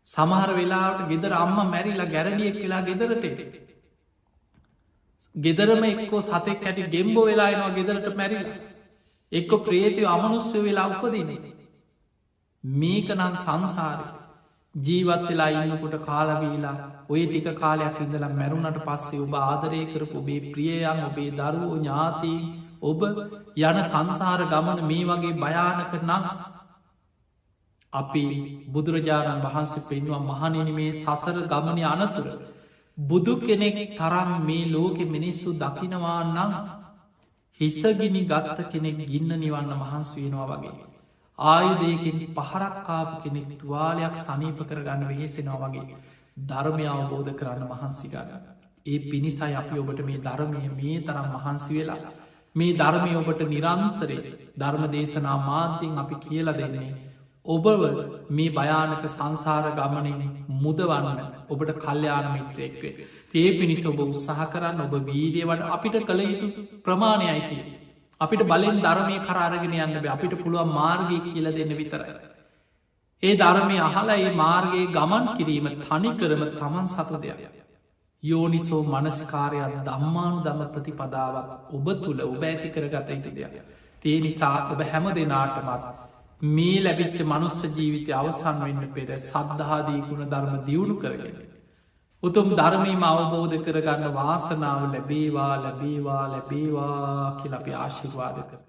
සමහර වෙලාට ගෙදර අම්ම මැරිලා ගැරලියෙක් වෙලා ගෙදරට ගෙදරම එක්කෝ සතෙක් හැටි ගෙම්බෝ වෙලායනවා ගෙදරට මැරිලා එක්ක ප්‍රේතිය අමනුස්්‍ය වෙලා උපදිනේ මේක නම් සංසාරය ජීවත් වෙලා ඉන්නකොට කාලවීලා ඔය ටික කාලයක් ඉඳලා මැරුණට පස්සේ ඔබ ආදරය කරපු ඔබේ ප්‍රියයන් ඔබේ දරුවෝ ඥාතිී ඔබ යන සංසාර ගමන මේ වගේ භයානක නං අපි බුදුරජාණන් වහන්සේ පෙන්වා මහනිනි මේ සසර ගමනය අනතුර බුදු කෙනෙක් තරම් මේ ලෝකෙ මිනිස්සු දකිනවා නම් හිස්සගිනි ගත්ත කෙනෙක් ගින්න නිවන්න මහන්ස් වෙනවා වගේ. ආයුදයකින් පහරක්කාප කෙනෙක් තුවාලයක් සනීප කරගන්න වෙහෙසෙනවා වගේ. ධර්මය අවබෝධ කරන්න මහන්සිකාග. ඒ පිණිසයි අපි ඔබට මේ ධර්මය මේ තරම් මහන්සි වෙලා. මේ ධර්මය ඔබට නිරන්තරය ධර්ම දේශනා මාධ්‍යෙන් අපි කියල දෙන්නේ. ඔබව මේ භයානක සංසාර ගමනින් මුදවන්න ඔබට කල්්‍යයාන මිත්‍රයෙක්වේ. තේ පිණිස ඔබ උත්සාහ කරන්න ඔබ වීරියවට අපිට කළ යුතු ප්‍රමාණය අයිතිය. අපිට බලෙන් ධර්මය කරාරගෙන යන්න බ අපිට පුළුවන් මාර්ගය කියල දෙන්න විතරයි. ඒ ධර්මය අහලා ඒ මාර්ගයේ ගමන් කිරීම තනිකරම තමන් සතු දෙයක්. යෝනිසෝ මනස්කාරයක් දම්මානු දම ප්‍රතිපදාවක් ඔබ තුළ ඔබ ඇති කරගත යුතු දෙයක්. තේ නිසා ඔබ හැම දෙනාටමත් මේ ලැබිච්ච මනුස්ස ජීවිතය අවසන් වෙන්න පෙර සද්ධාදී ගුණ ධර්ම දියුණු කරගෙන. උතුම් ධර්මීම අවබෝධ කරගන්න වාසනාව ලැබේවා ලැබේවා ලැබේවා කියලපි ආශිර්වාද කර.